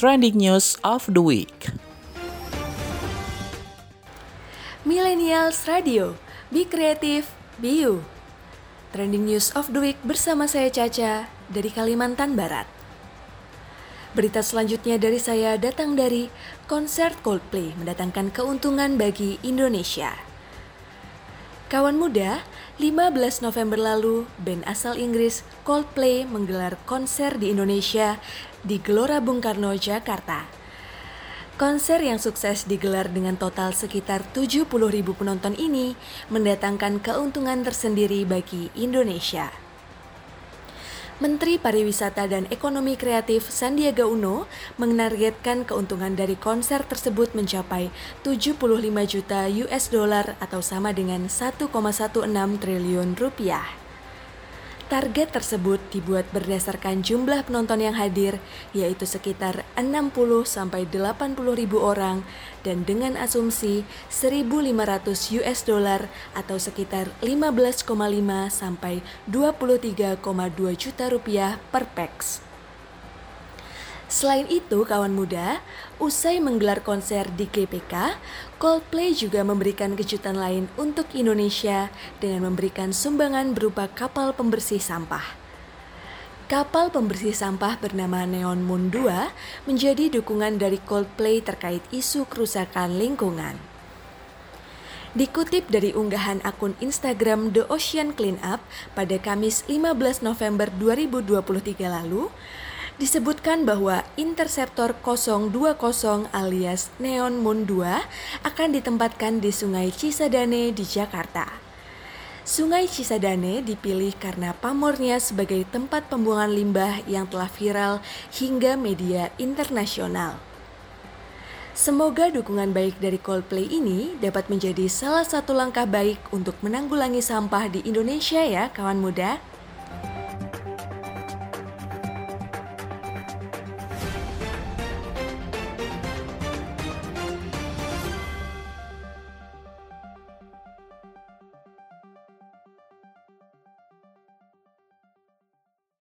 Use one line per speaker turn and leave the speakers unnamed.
trending news of the week.
Millennials Radio, Be Creative, Be You. Trending News of the Week bersama saya Caca dari Kalimantan Barat. Berita selanjutnya dari saya datang dari konser Coldplay mendatangkan keuntungan bagi Indonesia. Kawan muda, 15 November lalu, band asal Inggris Coldplay menggelar konser di Indonesia di Gelora Bung Karno, Jakarta. Konser yang sukses digelar dengan total sekitar 70 ribu penonton ini mendatangkan keuntungan tersendiri bagi Indonesia. Menteri Pariwisata dan Ekonomi Kreatif Sandiaga Uno menargetkan keuntungan dari konser tersebut mencapai 75 juta US dollar atau sama dengan 1,16 triliun rupiah. Target tersebut dibuat berdasarkan jumlah penonton yang hadir, yaitu sekitar 60 sampai 80 ribu orang, dan dengan asumsi 1.500 US dollar atau sekitar 15,5 sampai 23,2 juta rupiah per pax. Selain itu, kawan muda, usai menggelar konser di GPK, Coldplay juga memberikan kejutan lain untuk Indonesia dengan memberikan sumbangan berupa kapal pembersih sampah. Kapal pembersih sampah bernama Neon Moon 2 menjadi dukungan dari Coldplay terkait isu kerusakan lingkungan. Dikutip dari unggahan akun Instagram The Ocean Cleanup pada Kamis 15 November 2023 lalu, disebutkan bahwa Interceptor 020 alias Neon Moon 2 akan ditempatkan di Sungai Cisadane di Jakarta. Sungai Cisadane dipilih karena pamornya sebagai tempat pembuangan limbah yang telah viral hingga media internasional. Semoga dukungan baik dari Coldplay ini dapat menjadi salah satu langkah baik untuk menanggulangi sampah di Indonesia ya kawan muda.